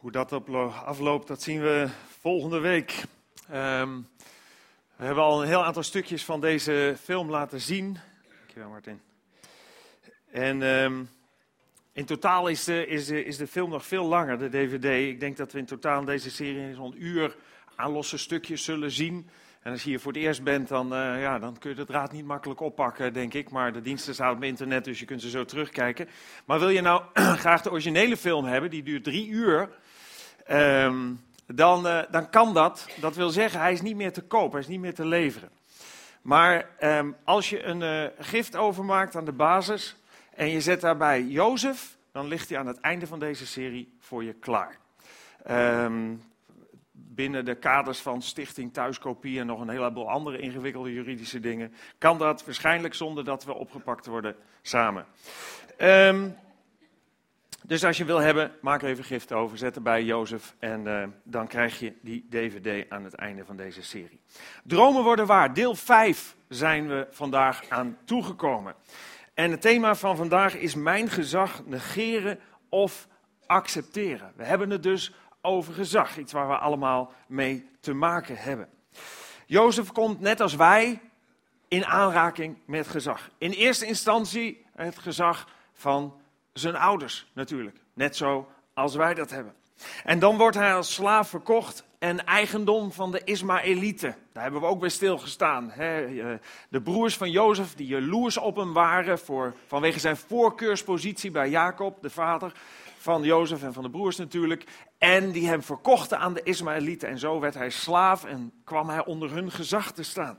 Hoe dat afloopt, dat zien we volgende week. Um, we hebben al een heel aantal stukjes van deze film laten zien. Dankjewel, Martin. En um, in totaal is de, is, is de film nog veel langer, de DVD. Ik denk dat we in totaal deze serie zo'n uur aan losse stukjes zullen zien. En als je hier voor het eerst bent, dan, uh, ja, dan kun je de draad niet makkelijk oppakken, denk ik. Maar de diensten staan op internet, dus je kunt ze zo terugkijken. Maar wil je nou graag de originele film hebben, die duurt drie uur, um, dan, uh, dan kan dat. Dat wil zeggen, hij is niet meer te koop, hij is niet meer te leveren. Maar um, als je een uh, gift overmaakt aan de basis en je zet daarbij Jozef, dan ligt hij aan het einde van deze serie voor je klaar. Um, binnen de kaders van Stichting Thuiskopie en nog een heleboel andere ingewikkelde juridische dingen, kan dat waarschijnlijk zonder dat we opgepakt worden samen. Um, dus als je wil hebben, maak even gift over, zet erbij Jozef en uh, dan krijg je die DVD aan het einde van deze serie. Dromen worden waar, deel 5 zijn we vandaag aan toegekomen. En het thema van vandaag is mijn gezag negeren of accepteren. We hebben het dus over gezag. Iets waar we allemaal mee te maken hebben. Jozef komt net als wij in aanraking met gezag. In eerste instantie het gezag van zijn ouders natuurlijk. Net zo als wij dat hebben. En dan wordt hij als slaaf verkocht en eigendom van de Ismaëlieten. Daar hebben we ook bij stilgestaan. De broers van Jozef die jaloers op hem waren voor, vanwege zijn voorkeurspositie bij Jacob, de vader van Jozef en van de broers natuurlijk. En die hem verkochten aan de Ismaëlieten. En zo werd hij slaaf en kwam hij onder hun gezag te staan.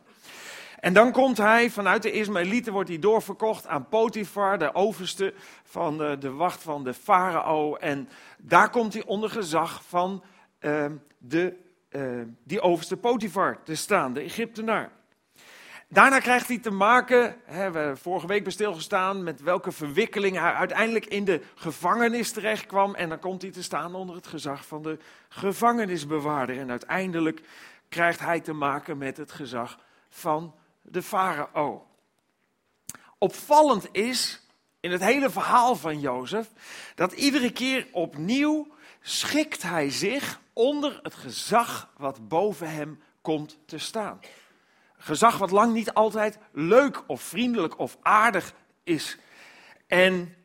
En dan komt hij, vanuit de Ismaëlieten wordt hij doorverkocht aan Potifar, de overste van de, de wacht van de farao. En daar komt hij onder gezag van uh, de, uh, die overste Potifar te staan, de Egyptenaar. Daarna krijgt hij te maken, hè, we vorige week bij stilgestaan, met welke verwikkeling hij uiteindelijk in de gevangenis terecht kwam. En dan komt hij te staan onder het gezag van de gevangenisbewaarder. En uiteindelijk krijgt hij te maken met het gezag van de farao. Opvallend is in het hele verhaal van Jozef dat iedere keer opnieuw schikt hij zich onder het gezag wat boven hem komt te staan. Gezag wat lang niet altijd leuk of vriendelijk of aardig is. En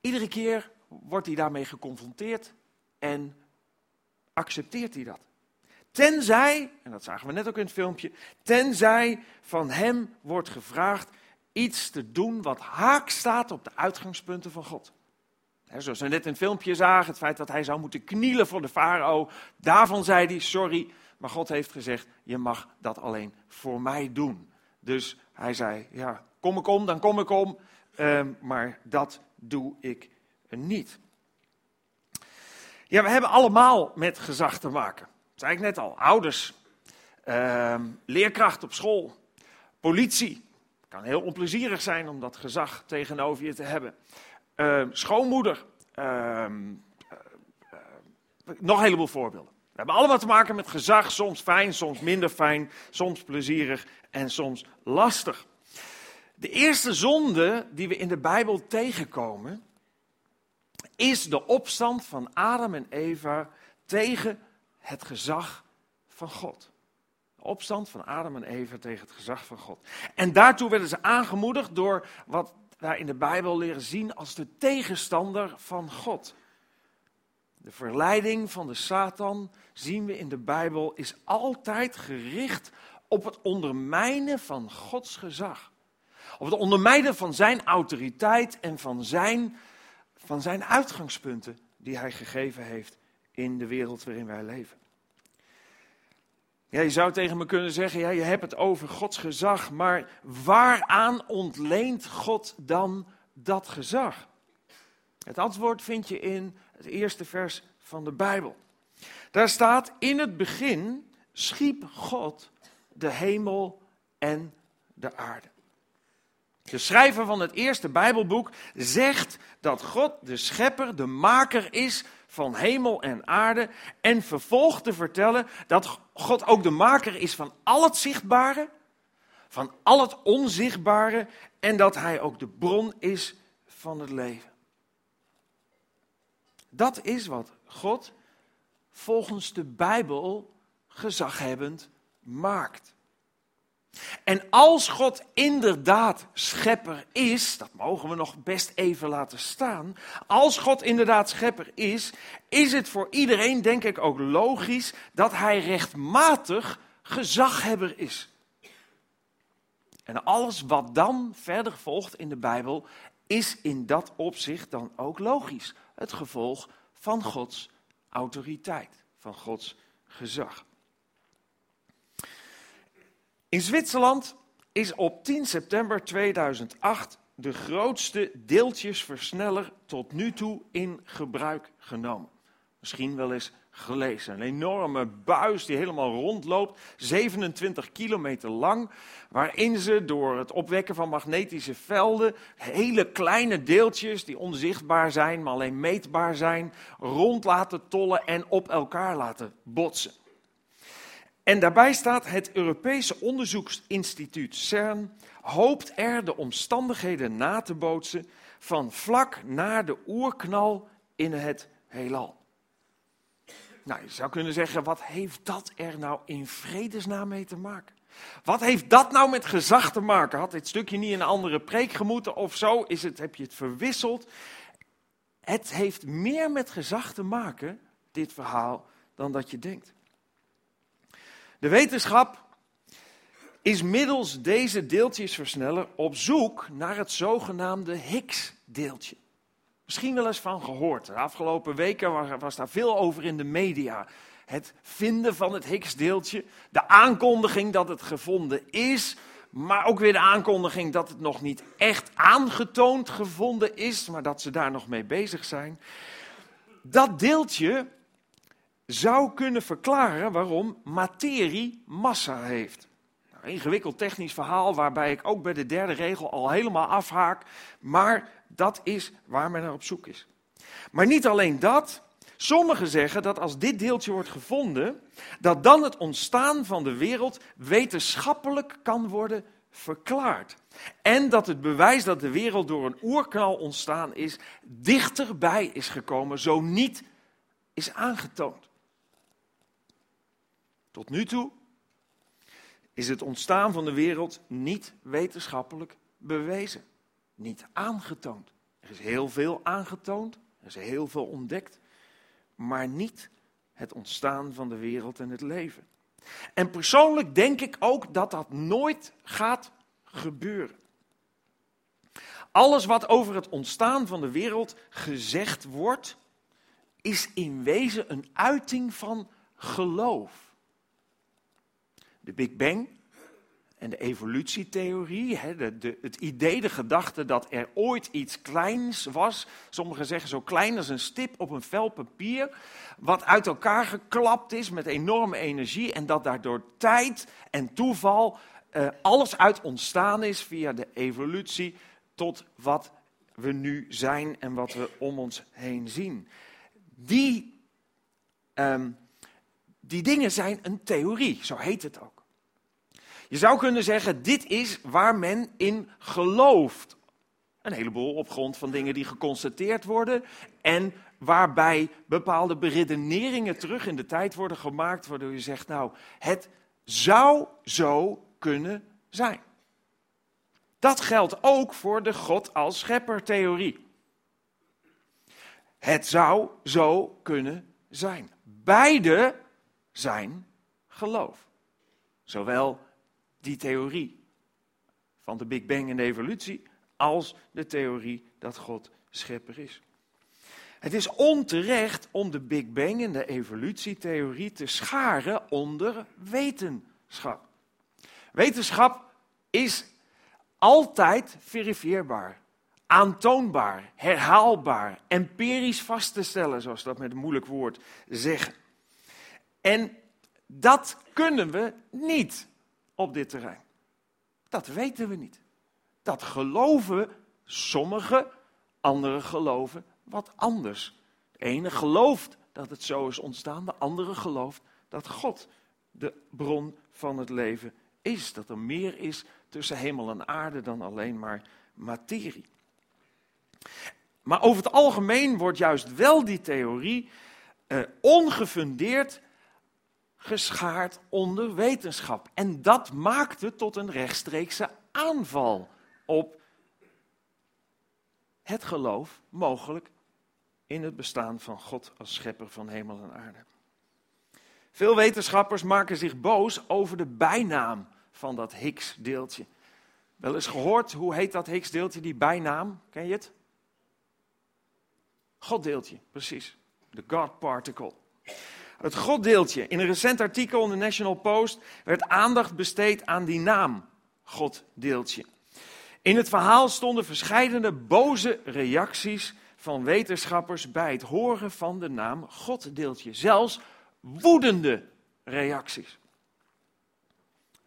iedere keer wordt hij daarmee geconfronteerd en accepteert hij dat. Tenzij, en dat zagen we net ook in het filmpje, tenzij van hem wordt gevraagd iets te doen wat haak staat op de uitgangspunten van God. zoals we net in het filmpje zagen, het feit dat hij zou moeten knielen voor de farao, daarvan zei hij, sorry, maar God heeft gezegd, je mag dat alleen voor mij doen. Dus hij zei, ja, kom ik om, dan kom ik om, ehm, maar dat doe ik niet. Ja, we hebben allemaal met gezag te maken zei ik net al, ouders, uh, leerkracht op school, politie. kan heel onplezierig zijn om dat gezag tegenover je te hebben. Uh, schoonmoeder. Ehm, eh, eh, nog een heleboel voorbeelden. We hebben allemaal te maken met gezag, soms fijn, soms minder fijn, soms plezierig en soms lastig. De eerste zonde die we in de Bijbel tegenkomen, is de opstand van Adam en Eva tegen het gezag van God. De opstand van Adam en Eva tegen het gezag van God. En daartoe werden ze aangemoedigd door wat wij in de Bijbel leren zien als de tegenstander van God. De verleiding van de Satan, zien we in de Bijbel, is altijd gericht op het ondermijnen van Gods gezag. Op het ondermijnen van zijn autoriteit en van zijn, van zijn uitgangspunten die hij gegeven heeft in de wereld waarin wij leven. Ja, je zou tegen me kunnen zeggen, ja, je hebt het over Gods gezag, maar waaraan ontleent God dan dat gezag? Het antwoord vind je in het eerste vers van de Bijbel. Daar staat, in het begin schiep God de hemel en de aarde. De schrijver van het eerste Bijbelboek zegt dat God de schepper, de maker is van hemel en aarde. En vervolgt te vertellen dat God ook de maker is van al het zichtbare, van al het onzichtbare. En dat hij ook de bron is van het leven. Dat is wat God volgens de Bijbel gezaghebbend maakt. En als God inderdaad schepper is, dat mogen we nog best even laten staan. Als God inderdaad schepper is, is het voor iedereen denk ik ook logisch dat hij rechtmatig gezaghebber is. En alles wat dan verder volgt in de Bijbel is in dat opzicht dan ook logisch. Het gevolg van Gods autoriteit, van Gods gezag. In Zwitserland is op 10 september 2008 de grootste deeltjesversneller tot nu toe in gebruik genomen. Misschien wel eens gelezen. Een enorme buis die helemaal rondloopt, 27 kilometer lang, waarin ze door het opwekken van magnetische velden hele kleine deeltjes die onzichtbaar zijn, maar alleen meetbaar zijn, rond laten tollen en op elkaar laten botsen. En daarbij staat het Europese onderzoeksinstituut CERN hoopt er de omstandigheden na te bootsen van vlak na de oerknal in het heelal. Nou, je zou kunnen zeggen, wat heeft dat er nou in vredesnaam mee te maken? Wat heeft dat nou met gezag te maken? Had dit stukje niet in een andere preek gemoeten of zo? Is het, heb je het verwisseld? Het heeft meer met gezag te maken, dit verhaal, dan dat je denkt. De wetenschap is middels deze deeltjesversneller op zoek naar het zogenaamde Higgs-deeltje. Misschien wel eens van gehoord. De afgelopen weken was daar veel over in de media. Het vinden van het Higgs-deeltje, de aankondiging dat het gevonden is, maar ook weer de aankondiging dat het nog niet echt aangetoond gevonden is, maar dat ze daar nog mee bezig zijn. Dat deeltje zou kunnen verklaren waarom materie massa heeft. Nou, ingewikkeld technisch verhaal waarbij ik ook bij de derde regel al helemaal afhaak, maar dat is waar men naar op zoek is. Maar niet alleen dat. Sommigen zeggen dat als dit deeltje wordt gevonden, dat dan het ontstaan van de wereld wetenschappelijk kan worden verklaard. En dat het bewijs dat de wereld door een oerknal ontstaan is, dichterbij is gekomen, zo niet is aangetoond. Tot nu toe is het ontstaan van de wereld niet wetenschappelijk bewezen, niet aangetoond. Er is heel veel aangetoond, er is heel veel ontdekt, maar niet het ontstaan van de wereld en het leven. En persoonlijk denk ik ook dat dat nooit gaat gebeuren. Alles wat over het ontstaan van de wereld gezegd wordt, is in wezen een uiting van geloof de Big Bang en de evolutietheorie. Hè, de, het idee, de gedachte dat er ooit iets kleins was. Sommigen zeggen zo klein als een stip op een vel papier. Wat uit elkaar geklapt is met enorme energie. En dat daardoor tijd en toeval uh, alles uit ontstaan is via de evolutie. Tot wat we nu zijn en wat we om ons heen zien. Die um, die dingen zijn een theorie, zo heet het ook. Je zou kunnen zeggen, dit is waar men in gelooft. Een heleboel op grond van dingen die geconstateerd worden en waarbij bepaalde beredeneringen terug in de tijd worden gemaakt, waardoor je zegt, nou, het zou zo kunnen zijn. Dat geldt ook voor de God als schepper-theorie. Het zou zo kunnen zijn. Beide zijn geloof. Zowel die theorie van de Big Bang en de evolutie, als de theorie dat God schepper is. Het is onterecht om de Big Bang en de evolutietheorie te scharen onder wetenschap. Wetenschap is altijd verifieerbaar, aantoonbaar, herhaalbaar, empirisch vast te stellen, zoals dat met een moeilijk woord zeggen. En dat kunnen we niet op dit terrein. Dat weten we niet. Dat geloven sommigen, anderen geloven wat anders. De ene gelooft dat het zo is ontstaan, de andere gelooft dat God de bron van het leven is. Dat er meer is tussen hemel en aarde dan alleen maar materie. Maar over het algemeen wordt juist wel die theorie uh, ongefundeerd geschaard onder wetenschap. En dat maakt het tot een rechtstreekse aanval op het geloof, mogelijk in het bestaan van God als schepper van hemel en aarde. Veel wetenschappers maken zich boos over de bijnaam van dat Higgs-deeltje. Wel eens gehoord, hoe heet dat Higgs-deeltje, die bijnaam? Ken je het? Goddeeltje, precies. De God particle. Het Goddeeltje. In een recent artikel in de National Post werd aandacht besteed aan die naam, Goddeeltje. In het verhaal stonden verschillende boze reacties van wetenschappers bij het horen van de naam Goddeeltje. Zelfs woedende reacties.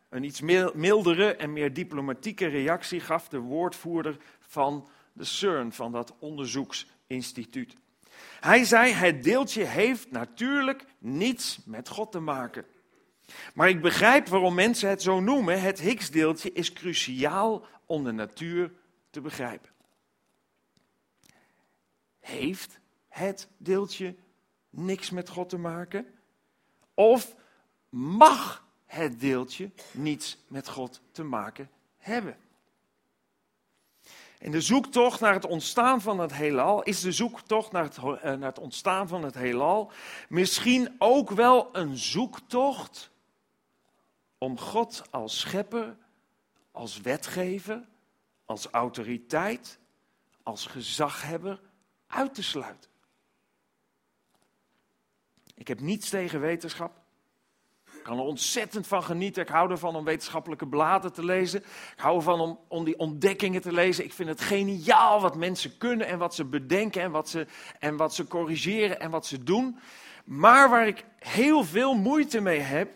Een iets mildere en meer diplomatieke reactie gaf de woordvoerder van de CERN, van dat onderzoeksinstituut. Hij zei: Het deeltje heeft natuurlijk niets met God te maken. Maar ik begrijp waarom mensen het zo noemen. Het Higgs-deeltje is cruciaal om de natuur te begrijpen. Heeft het deeltje niks met God te maken? Of mag het deeltje niets met God te maken hebben? En de zoektocht naar het ontstaan van het heelal is de zoektocht naar het, eh, naar het ontstaan van het heelal misschien ook wel een zoektocht om God als schepper, als wetgever, als autoriteit, als gezaghebber uit te sluiten. Ik heb niets tegen wetenschap. Kan er ontzettend van genieten. Ik hou ervan om wetenschappelijke bladen te lezen. Ik hou ervan om, om die ontdekkingen te lezen. Ik vind het geniaal wat mensen kunnen en wat ze bedenken en wat ze, en wat ze corrigeren en wat ze doen. Maar waar ik heel veel moeite mee heb,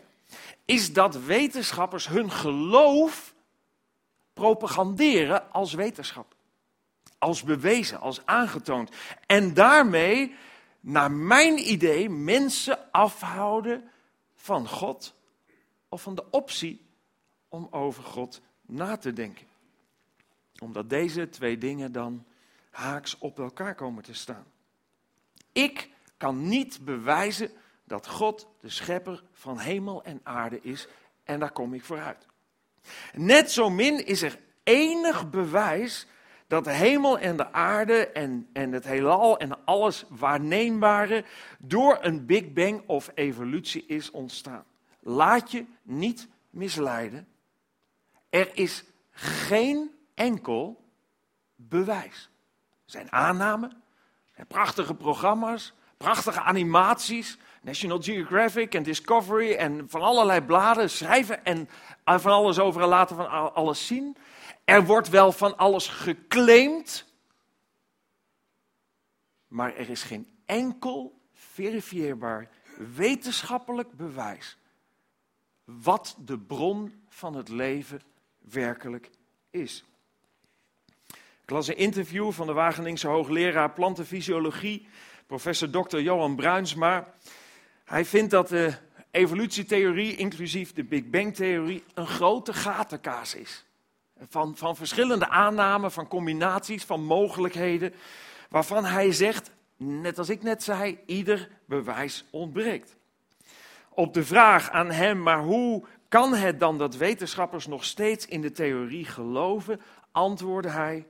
is dat wetenschappers hun geloof propaganderen als wetenschap. Als bewezen, als aangetoond. En daarmee, naar mijn idee, mensen afhouden van God of van de optie om over God na te denken. Omdat deze twee dingen dan haaks op elkaar komen te staan. Ik kan niet bewijzen dat God de schepper van hemel en aarde is en daar kom ik vooruit. Net zo min is er enig bewijs dat de hemel en de aarde en, en het heelal en alles waarneembare door een Big Bang of evolutie is ontstaan. Laat je niet misleiden. Er is geen enkel bewijs. Er zijn aannamen, prachtige programma's, prachtige animaties. National Geographic en Discovery en van allerlei bladen schrijven en van alles over en laten van alles zien. Er wordt wel van alles geclaimd, maar er is geen enkel verifieerbaar wetenschappelijk bewijs wat de bron van het leven werkelijk is. Ik las een interview van de Wageningse hoogleraar plantenfysiologie, professor Dr. Johan Bruinsma. Hij vindt dat de evolutietheorie, inclusief de Big Bang-theorie, een grote gatenkaas is. Van, van verschillende aannamen, van combinaties, van mogelijkheden, waarvan hij zegt, net als ik net zei, ieder bewijs ontbreekt. Op de vraag aan hem, maar hoe kan het dan dat wetenschappers nog steeds in de theorie geloven, antwoordde hij,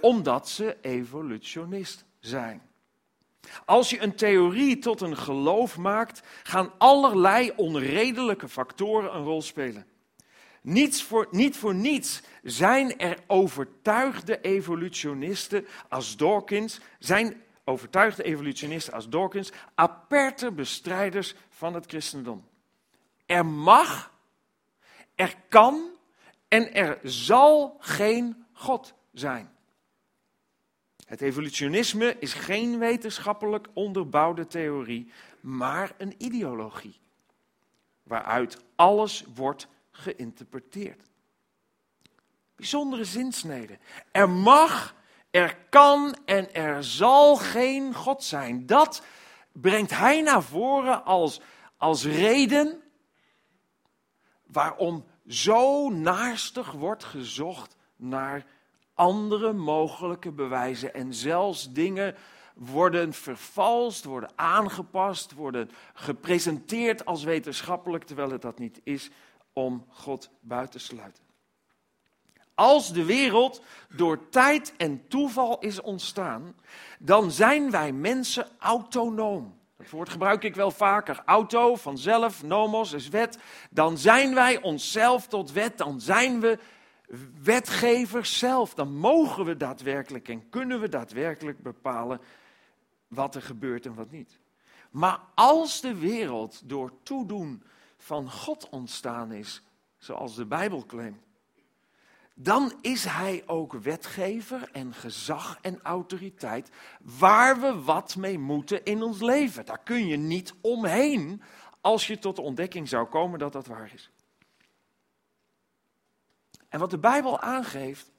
omdat ze evolutionist zijn. Als je een theorie tot een geloof maakt, gaan allerlei onredelijke factoren een rol spelen. Niets voor, niet voor niets zijn er overtuigde evolutionisten als Dawkins, zijn overtuigde evolutionisten als Dawkins aperte bestrijders van het christendom. Er mag, er kan en er zal geen God zijn. Het evolutionisme is geen wetenschappelijk onderbouwde theorie, maar een ideologie. Waaruit alles wordt geïnterpreteerd. Bijzondere zinsnede. Er mag, er kan en er zal geen God zijn. Dat brengt hij naar voren als, als reden waarom zo naarstig wordt gezocht naar andere mogelijke bewijzen. En zelfs dingen worden vervalst, worden aangepast, worden gepresenteerd als wetenschappelijk, terwijl het dat niet is, om God buiten te sluiten. Als de wereld door tijd en toeval is ontstaan, dan zijn wij mensen autonoom. Dat woord gebruik ik wel vaker. Auto, vanzelf, nomos is wet. Dan zijn wij onszelf tot wet. Dan zijn we wetgevers zelf. Dan mogen we daadwerkelijk en kunnen we daadwerkelijk bepalen wat er gebeurt en wat niet. Maar als de wereld door toedoen van God ontstaan is, zoals de Bijbel claimt, dan is hij ook wetgever en gezag en autoriteit waar we wat mee moeten in ons leven. Daar kun je niet omheen als je tot de ontdekking zou komen dat dat waar is. En wat de Bijbel aangeeft,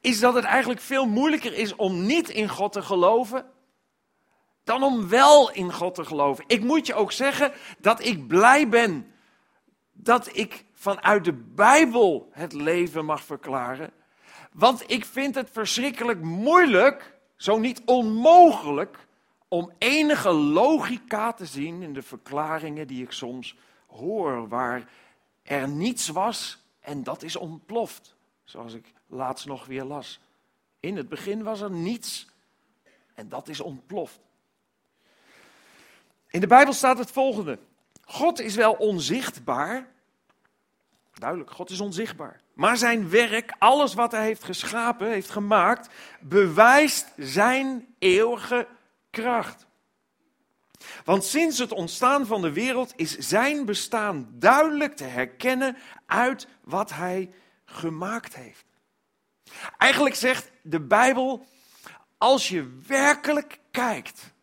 is dat het eigenlijk veel moeilijker is om niet in God te geloven dan om wel in God te geloven. Ik moet je ook zeggen dat ik blij ben dat ik vanuit de Bijbel het leven mag verklaren. Want ik vind het verschrikkelijk moeilijk, zo niet onmogelijk, om enige logica te zien in de verklaringen die ik soms hoor, waar er niets was en dat is ontploft, zoals ik laatst nog weer las. In het begin was er niets en dat is ontploft. In de Bijbel staat het volgende. God is wel onzichtbaar. Duidelijk, God is onzichtbaar. Maar zijn werk, alles wat hij heeft geschapen, heeft gemaakt, bewijst zijn eeuwige kracht. Want sinds het ontstaan van de wereld is zijn bestaan duidelijk te herkennen uit wat hij gemaakt heeft. Eigenlijk zegt de Bijbel, als je werkelijk kijkt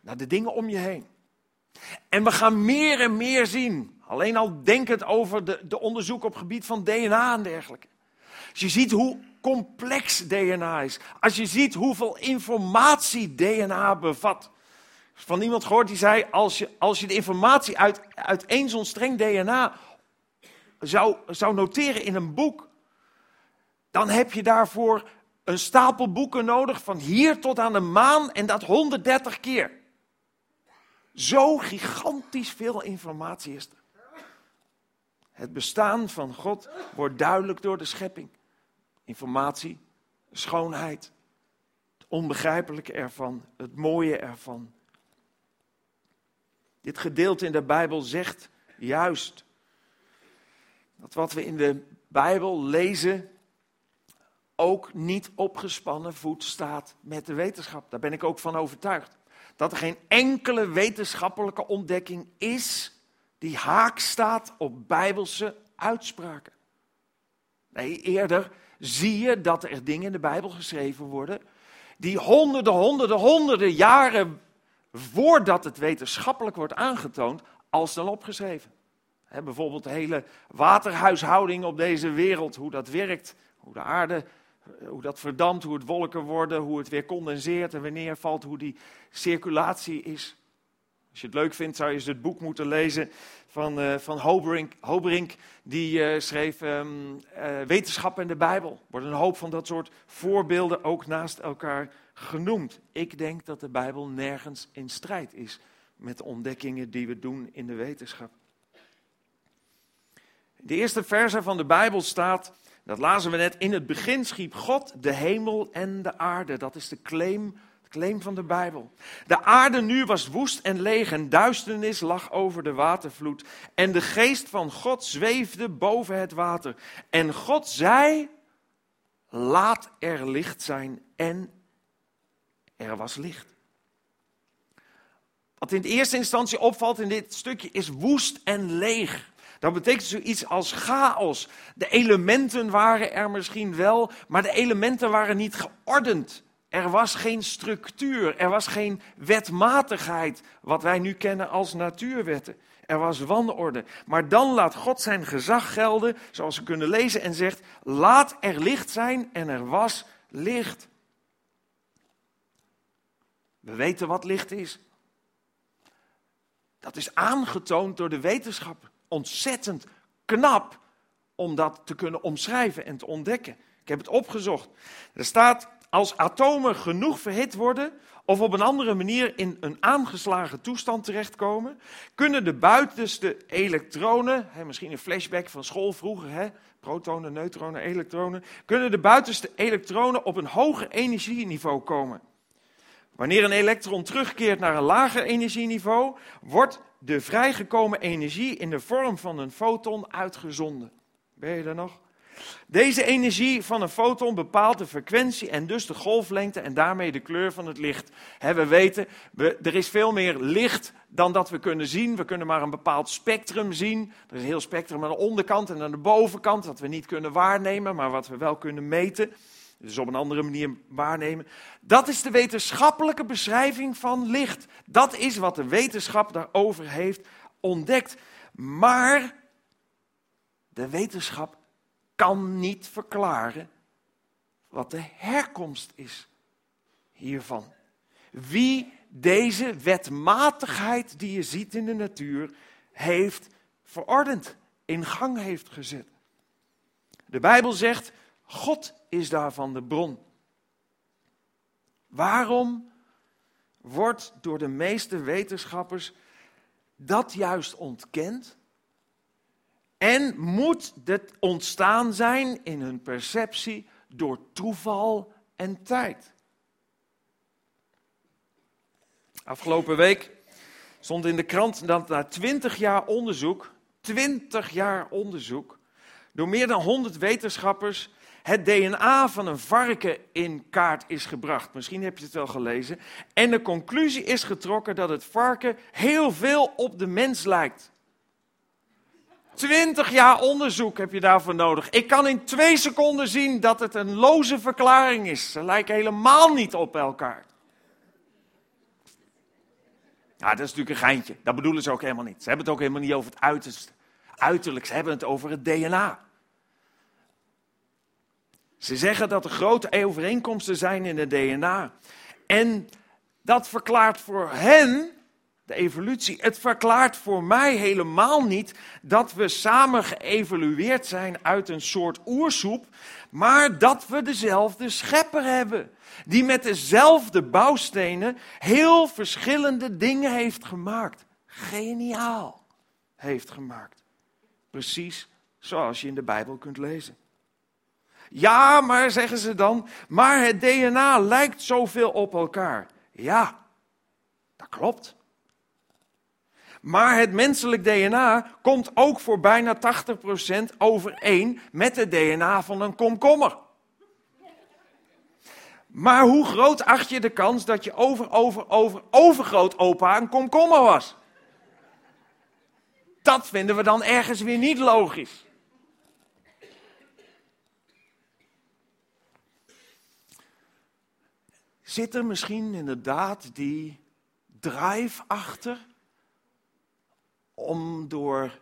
naar de dingen om je heen. En we gaan meer en meer zien. Alleen al denkend over de, de onderzoek op gebied van DNA en dergelijke. Als je ziet hoe complex DNA is. Als je ziet hoeveel informatie DNA bevat. Van iemand gehoord die zei: als je, als je de informatie uit, uit één zo'n streng DNA zou, zou noteren in een boek, dan heb je daarvoor een stapel boeken nodig van hier tot aan de maan en dat 130 keer. Zo gigantisch veel informatie is er. Het bestaan van God wordt duidelijk door de schepping. Informatie, schoonheid, het onbegrijpelijke ervan, het mooie ervan. Dit gedeelte in de Bijbel zegt juist dat wat we in de Bijbel lezen ook niet opgespannen voet staat met de wetenschap. Daar ben ik ook van overtuigd dat er geen enkele wetenschappelijke ontdekking is die haak staat op bijbelse uitspraken. Nee, eerder zie je dat er dingen in de Bijbel geschreven worden die honderden, honderden, honderden jaren voordat het wetenschappelijk wordt aangetoond, al snel opgeschreven. bijvoorbeeld de hele waterhuishouding op deze wereld, hoe dat werkt, hoe de aarde eh, hoe dat verdampt, hoe het wolken worden, hoe het weer condenseert en wanneer valt, hoe die circulatie is. Als je het leuk vindt, zou je eens het boek moeten lezen van, uh, van Hoberink. Die uh, schreef uh, Wetenschap en de Bijbel. Er worden een hoop van dat soort voorbeelden ook naast elkaar genoemd. Ik denk dat de Bijbel nergens in strijd is met de ontdekkingen die we doen in de wetenschap. De eerste verse van de Bijbel staat dat lazen we net. In het begin schiep God de hemel en de aarde. Dat is de claim, claim van de Bijbel. De aarde nu was woest en leeg en duisternis lag over de watervloed. En de geest van God zweefde boven het water. En God zei, laat er licht zijn. En er was licht. Wat in eerste instantie opvalt in dit stukje is woest en leeg. Dat betekent zoiets als chaos. De elementen waren er misschien wel, maar de elementen waren niet geordend. Er was geen structuur, er was geen wetmatigheid, wat wij nu kennen als natuurwetten. Er was wanorde. Maar dan laat God zijn gezag gelden, zoals we kunnen lezen, en zegt: Laat er licht zijn, en er was licht. We weten wat licht is. Dat is aangetoond door de wetenschap ontzettend knap om dat te kunnen omschrijven en te ontdekken. Ik heb het opgezocht. Er staat, als atomen genoeg verhit worden of op een andere manier in een aangeslagen toestand terechtkomen, kunnen de buitenste elektronen, misschien een flashback van school vroeger, hè, protonen, neutronen, elektronen, kunnen de buitenste elektronen op een hoger energieniveau komen. Wanneer een elektron terugkeert naar een lager energieniveau, wordt de vrijgekomen energie in de vorm van een foton uitgezonden. Ben je er nog? Deze energie van een foton bepaalt de frequentie en dus de golflengte en daarmee de kleur van het licht. we weten, er is veel meer licht dan dat we kunnen zien. We kunnen maar een bepaald spectrum zien. Er is een heel spectrum aan de onderkant en aan de bovenkant dat we niet kunnen waarnemen, maar wat we wel kunnen meten. Dus op een andere manier waarnemen. Dat is de wetenschappelijke beschrijving van licht. Dat is wat de wetenschap daarover heeft ontdekt. Maar de wetenschap kan niet verklaren wat de herkomst is hiervan. Wie deze wetmatigheid die je ziet in de natuur heeft verordend, in gang heeft gezet. De Bijbel zegt, God is daarvan de bron. Waarom wordt door de meeste wetenschappers dat juist ontkend? En moet dit ontstaan zijn in hun perceptie door toeval en tijd? Afgelopen week stond in de krant dat na 20 jaar onderzoek, 20 jaar onderzoek, door meer dan 100 wetenschappers het DNA van een varken in kaart is gebracht. Misschien heb je het wel gelezen. En de conclusie is getrokken dat het varken heel veel op de mens lijkt. Twintig jaar onderzoek heb je daarvoor nodig. Ik kan in twee seconden zien dat het een loze verklaring is. Ze lijken helemaal niet op elkaar. Ja, dat is natuurlijk een geintje. Dat bedoelen ze ook helemaal niet. Ze hebben het ook helemaal niet over het uiterste. Uiterlijk, ze hebben het over het DNA. Ze zeggen dat er grote overeenkomsten zijn in het DNA. En dat verklaart voor hen de evolutie. Het verklaart voor mij helemaal niet dat we samen geëvolueerd zijn uit een soort oersoep, maar dat we dezelfde schepper hebben. Die met dezelfde bouwstenen heel verschillende dingen heeft gemaakt. Geniaal heeft gemaakt. Precies zoals je in de Bijbel kunt lezen. Ja, maar zeggen ze dan, maar het DNA lijkt zoveel op elkaar. Ja, dat klopt. Maar het menselijk DNA komt ook voor bijna 80% overeen met het DNA van een komkommer. Maar hoe groot acht je de kans dat je over, over, over, overgroot opa een komkommer was? Dat vinden we dan ergens weer niet logisch. Zit er misschien inderdaad die drive achter om door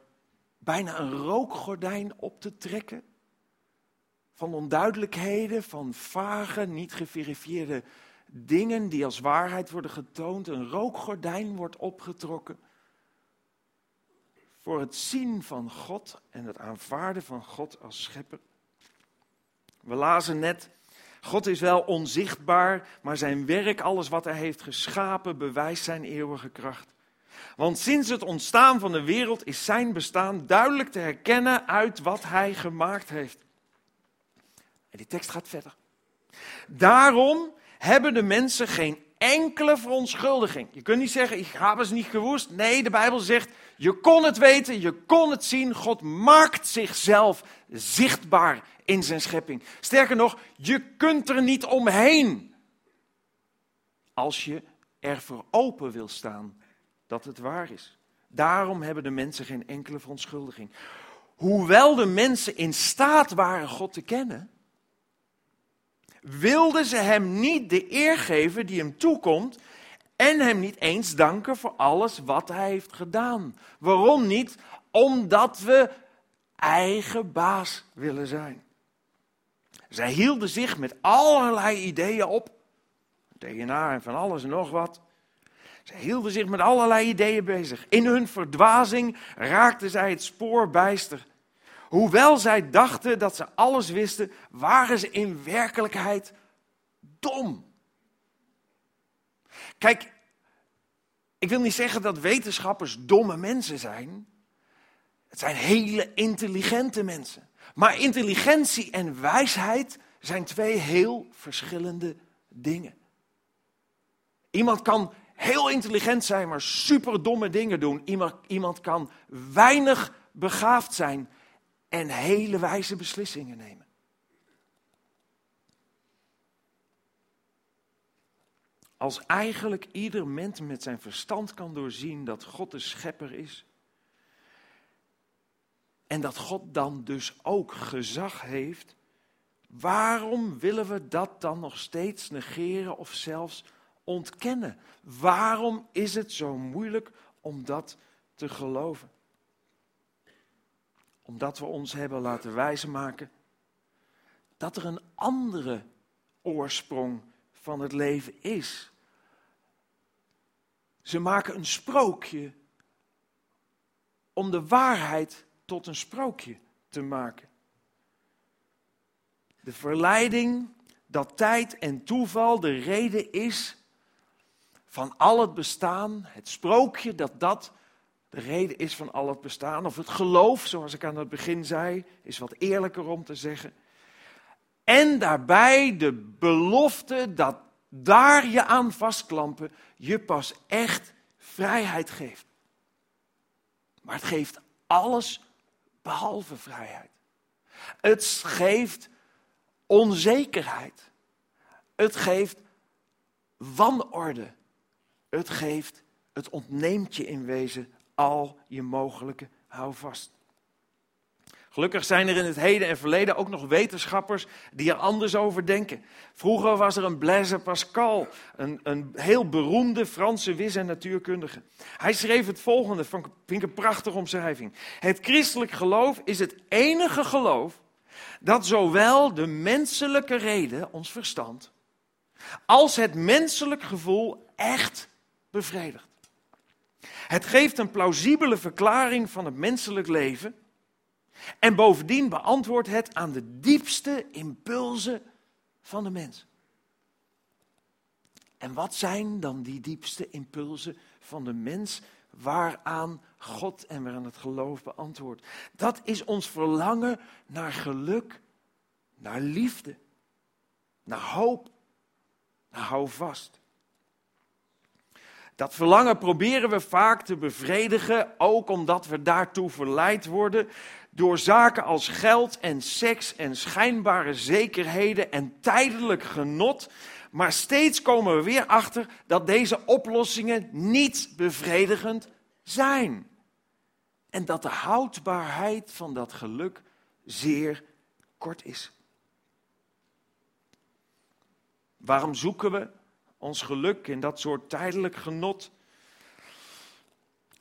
bijna een rookgordijn op te trekken? Van onduidelijkheden, van vage, niet geverifieerde dingen die als waarheid worden getoond. Een rookgordijn wordt opgetrokken voor het zien van God en het aanvaarden van God als schepper. We lazen net God is wel onzichtbaar, maar zijn werk, alles wat hij heeft geschapen, bewijst zijn eeuwige kracht. Want sinds het ontstaan van de wereld is zijn bestaan duidelijk te herkennen uit wat hij gemaakt heeft. En die tekst gaat verder. Daarom hebben de mensen geen enkele verontschuldiging. Je kunt niet zeggen, ik heb het niet gewoest. Nee, de Bijbel zegt, je kon het weten, je kon het zien. God maakt zichzelf zichtbaar in zijn schepping. Sterker nog, je kunt er niet omheen. Als je er voor open wil staan dat het waar is. Daarom hebben de mensen geen enkele verontschuldiging. Hoewel de mensen in staat waren God te kennen, wilden ze hem niet de eer geven die hem toekomt en hem niet eens danken voor alles wat hij heeft gedaan. Waarom niet? Omdat we eigen baas willen zijn. Zij hielden zich met allerlei ideeën op. DNA en van alles en nog wat. Zij hielden zich met allerlei ideeën bezig. In hun verdwazing raakten zij het spoor bijster. Hoewel zij dachten dat ze alles wisten, waren ze in werkelijkheid dom. Kijk, ik wil niet zeggen dat wetenschappers domme mensen zijn. Het zijn hele intelligente mensen. Maar intelligentie en wijsheid zijn twee heel verschillende dingen. Iemand kan heel intelligent zijn, maar super domme dingen doen. Iemand, iemand kan weinig begaafd zijn en hele wijze beslissingen nemen. Als eigenlijk ieder mens met zijn verstand kan doorzien dat God de schepper is. En dat God dan dus ook gezag heeft. Waarom willen we dat dan nog steeds negeren of zelfs ontkennen? Waarom is het zo moeilijk om dat te geloven? Omdat we ons hebben laten wijzen dat er een andere oorsprong van het leven is. Ze maken een sprookje om de waarheid tot een sprookje te maken. De verleiding dat tijd en toeval de reden is van al het bestaan, het sprookje dat dat de reden is van al het bestaan, of het geloof, zoals ik aan het begin zei, is wat eerlijker om te zeggen. En daarbij de belofte dat daar je aan vastklampen je pas echt vrijheid geeft. Maar het geeft alles behalve vrijheid. Het geeft onzekerheid. Het geeft wanorde. Het geeft, het ontneemt je in wezen al je mogelijke houvast. Gelukkig zijn er in het heden en verleden ook nog wetenschappers die er anders over denken. Vroeger was er een Blaise Pascal, een, een heel beroemde Franse wis- en natuurkundige. Hij schreef het volgende, vind ik een prachtige omschrijving. Het christelijk geloof is het enige geloof dat zowel de menselijke reden, ons verstand, als het menselijk gevoel echt bevredigt. Het geeft een plausibele verklaring van het menselijk leven en bovendien beantwoordt het aan de diepste impulsen van de mens. En wat zijn dan die diepste impulsen van de mens waaraan God en waaraan het geloof beantwoordt? Dat is ons verlangen naar geluk, naar liefde, naar hoop, naar houvast. Dat verlangen proberen we vaak te bevredigen, ook omdat we daartoe verleid worden door zaken als geld en seks en schijnbare zekerheden en tijdelijk genot. Maar steeds komen we weer achter dat deze oplossingen niet bevredigend zijn. En dat de houdbaarheid van dat geluk zeer kort is. Waarom zoeken we ons geluk in dat soort tijdelijk genot?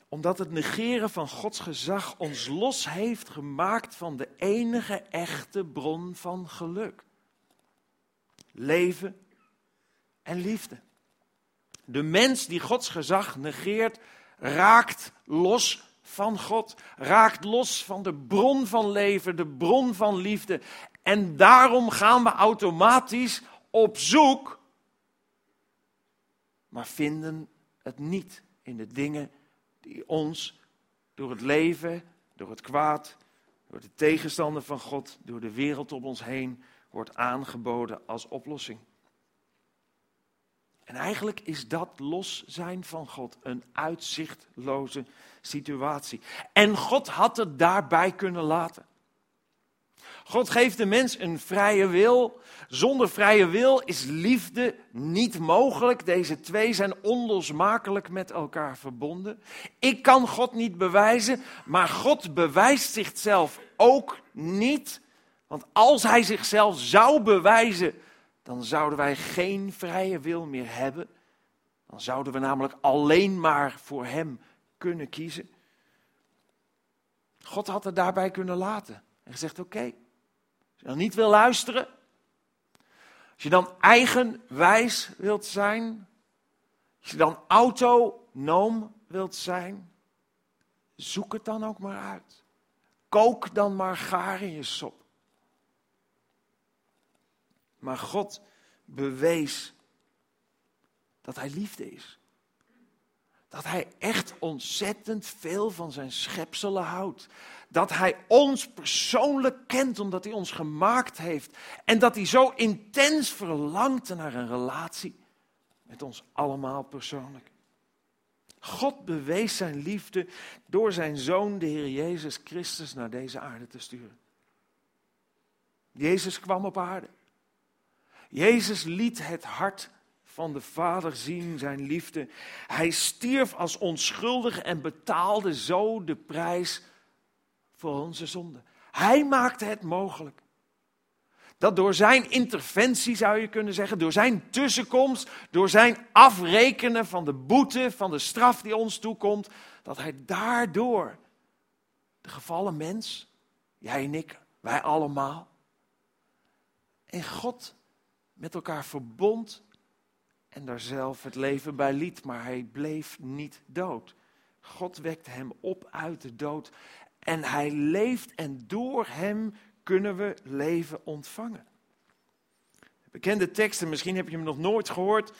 Omdat het negeren van Gods gezag ons los heeft gemaakt van de enige echte bron van geluk. Leven en liefde. De mens die Gods gezag negeert, raakt los van God, raakt los van de bron van leven, de bron van liefde. En daarom gaan we automatisch op zoek, maar vinden het niet in de dingen die ons door het leven, door het kwaad, door de tegenstander van God, door de wereld om ons heen wordt aangeboden als oplossing. En eigenlijk is dat los zijn van God een uitzichtloze situatie. En God had het daarbij kunnen laten. God geeft de mens een vrije wil. Zonder vrije wil is liefde niet mogelijk. Deze twee zijn onlosmakelijk met elkaar verbonden. Ik kan God niet bewijzen, maar God bewijst zichzelf ook niet. Want als hij zichzelf zou bewijzen, dan zouden wij geen vrije wil meer hebben. Dan zouden we namelijk alleen maar voor hem kunnen kiezen. God had het daarbij kunnen laten en gezegd: Oké, je dan niet wil luisteren, als je dan eigenwijs wilt zijn, als je dan autonoom wilt zijn, zoek het dan ook maar uit. kook dan maar gaar in je sop. Maar God bewees dat Hij liefde is. Dat Hij echt ontzettend veel van zijn schepselen houdt. Dat Hij ons persoonlijk kent omdat Hij ons gemaakt heeft. En dat Hij zo intens verlangt naar een relatie met ons allemaal persoonlijk. God bewees zijn liefde door zijn zoon, de Heer Jezus Christus, naar deze aarde te sturen. Jezus kwam op aarde. Jezus liet het hart van de Vader zien, zijn liefde. Hij stierf als onschuldige en betaalde zo de prijs voor onze zonde. Hij maakte het mogelijk. Dat door zijn interventie zou je kunnen zeggen, door zijn tussenkomst, door zijn afrekenen van de boete, van de straf die ons toekomt, dat hij daardoor de gevallen mens, jij en ik, wij allemaal, en God met elkaar verbond en daar zelf het leven bij liet, maar hij bleef niet dood. God wekte hem op uit de dood en hij leeft en door hem kunnen we leven ontvangen. Bekende teksten, misschien heb je hem nog nooit gehoord.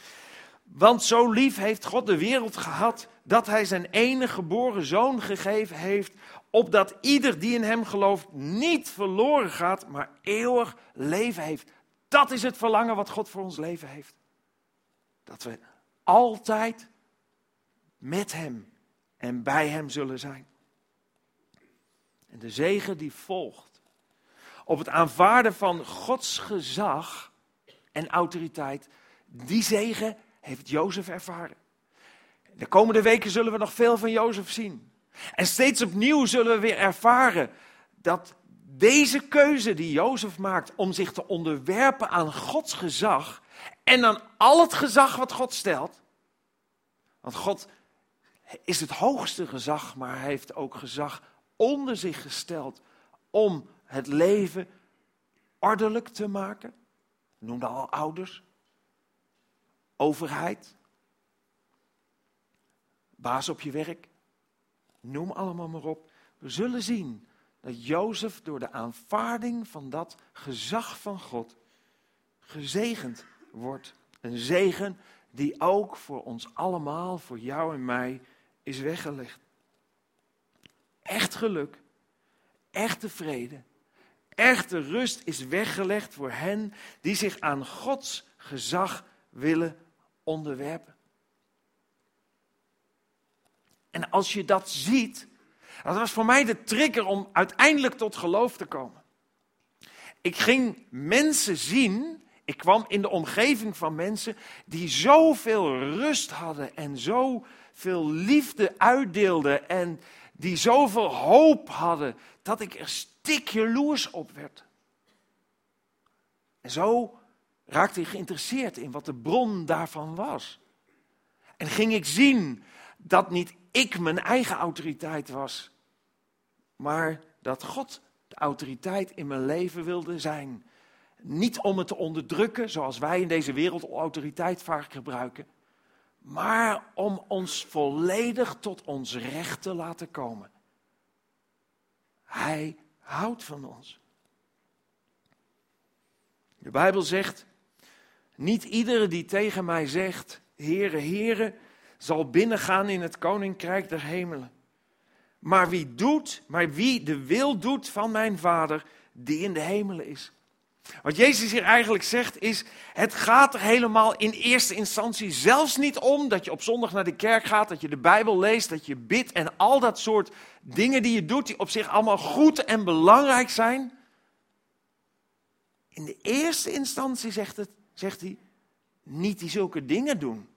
Want zo lief heeft God de wereld gehad dat hij zijn enige geboren zoon gegeven heeft, opdat ieder die in hem gelooft niet verloren gaat, maar eeuwig leven heeft. Dat is het verlangen wat God voor ons leven heeft. Dat we altijd met hem en bij hem zullen zijn. En de zegen die volgt op het aanvaarden van Gods gezag en autoriteit, die zegen heeft Jozef ervaren. De komende weken zullen we nog veel van Jozef zien. En steeds opnieuw zullen we weer ervaren dat deze keuze die Jozef maakt om zich te onderwerpen aan Gods gezag en aan al het gezag wat God stelt. Want God is het hoogste gezag, maar hij heeft ook gezag onder zich gesteld om het leven ordelijk te maken. Noemde al ouders, overheid, baas op je werk, noem allemaal maar op. We zullen zien dat Jozef door de aanvaarding van dat gezag van God gezegend wordt. Een zegen die ook voor ons allemaal, voor jou en mij, is weggelegd. Echt geluk, echte vrede, echte rust is weggelegd voor hen die zich aan Gods gezag willen onderwerpen. En als je dat ziet, dat was voor mij de trigger om uiteindelijk tot geloof te komen. Ik ging mensen zien, ik kwam in de omgeving van mensen die zoveel rust hadden en zoveel liefde uitdeelden en die zoveel hoop hadden, dat ik er stik jaloers op werd. En zo raakte ik geïnteresseerd in wat de bron daarvan was. En ging ik zien dat niet ik mijn eigen autoriteit was, maar dat God de autoriteit in mijn leven wilde zijn. Niet om het te onderdrukken, zoals wij in deze wereld autoriteit vaak gebruiken, maar om ons volledig tot ons recht te laten komen. Hij houdt van ons. De Bijbel zegt, niet iedere die tegen mij zegt, Heere, Heere, zal binnengaan in het koninkrijk der hemelen. Maar wie doet, maar wie de wil doet van mijn Vader, die in de hemelen is. Wat Jezus hier eigenlijk zegt is, het gaat er helemaal in eerste instantie zelfs niet om dat je op zondag naar de kerk gaat, dat je de Bijbel leest, dat je bidt en al dat soort dingen die je doet, die op zich allemaal goed en belangrijk zijn. In de eerste instantie zegt, het, zegt hij, niet die zulke dingen doen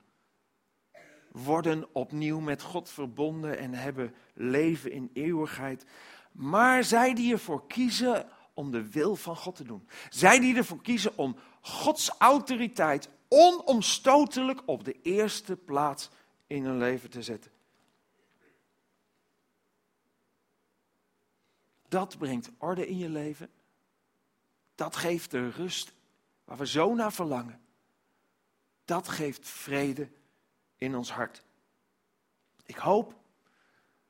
worden opnieuw met God verbonden en hebben leven in eeuwigheid. Maar zij die ervoor kiezen om de wil van God te doen. Zij die ervoor kiezen om Gods autoriteit onomstotelijk op de eerste plaats in hun leven te zetten. Dat brengt orde in je leven. Dat geeft de rust waar we zo naar verlangen. Dat geeft vrede in ons hart. Ik hoop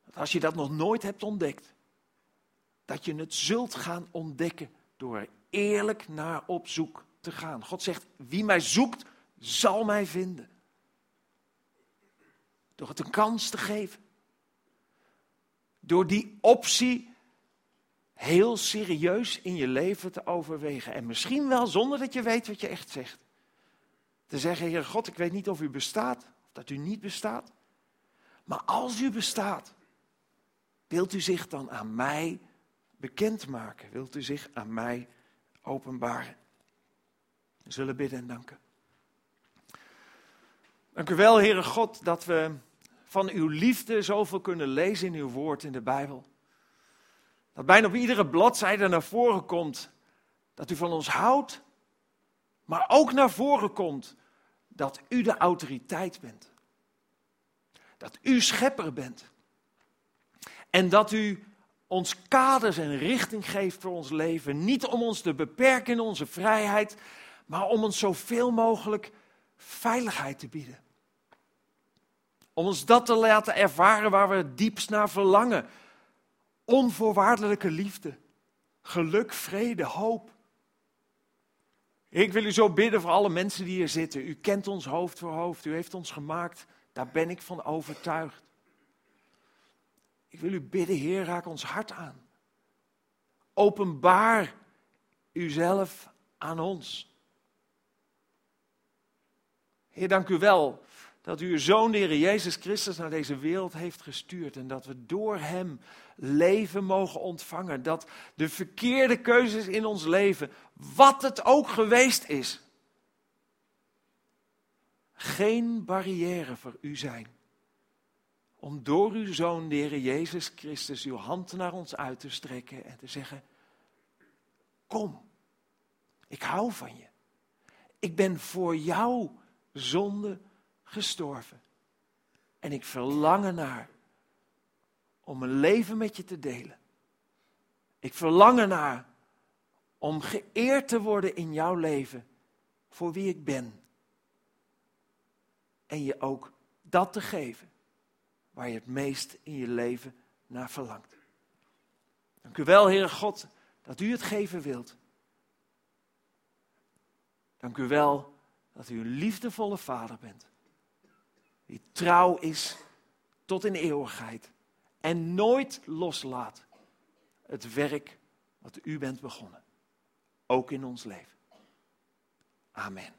dat als je dat nog nooit hebt ontdekt, dat je het zult gaan ontdekken door er eerlijk naar op zoek te gaan. God zegt, wie mij zoekt, zal mij vinden. Door het een kans te geven. Door die optie heel serieus in je leven te overwegen. En misschien wel zonder dat je weet wat je echt zegt. Te zeggen, Heer God, ik weet niet of u bestaat, of dat u niet bestaat. Maar als u bestaat, wilt u zich dan aan mij bekendmaken? Wilt u zich aan mij openbaren? We zullen bidden en danken. Dank u wel, Heere God, dat we van uw liefde zoveel kunnen lezen in uw woord in de Bijbel. Dat bijna op iedere bladzijde naar voren komt dat u van ons houdt, maar ook naar voren komt dat u de autoriteit bent. Dat u schepper bent. En dat u ons kaders en richting geeft voor ons leven. Niet om ons te beperken in onze vrijheid, maar om ons zoveel mogelijk veiligheid te bieden. Om ons dat te laten ervaren waar we het diepst naar verlangen. Onvoorwaardelijke liefde, geluk, vrede, hoop. Ik wil u zo bidden voor alle mensen die hier zitten. U kent ons hoofd voor hoofd. U heeft ons gemaakt. Daar ben ik van overtuigd. Ik wil u bidden, Heer, raak ons hart aan. Openbaar uzelf aan ons. Heer, dank u wel dat u uw zoon, de Heer Jezus Christus, naar deze wereld heeft gestuurd. En dat we door hem leven mogen ontvangen. Dat de verkeerde keuzes in ons leven, wat het ook geweest is, geen barrière voor u zijn. Om door uw zoon, de Jezus Christus, uw hand naar ons uit te strekken en te zeggen: Kom, ik hou van je. Ik ben voor jouw zonde gestorven. En ik verlang ernaar om een leven met je te delen. Ik verlang ernaar om geëerd te worden in jouw leven voor wie ik ben. En je ook dat te geven waar je het meest in je leven naar verlangt. Dank u wel, Heere God, dat u het geven wilt. Dank u wel dat u een liefdevolle vader bent die trouw is tot in eeuwigheid en nooit loslaat het werk wat u bent begonnen, ook in ons leven. Amen.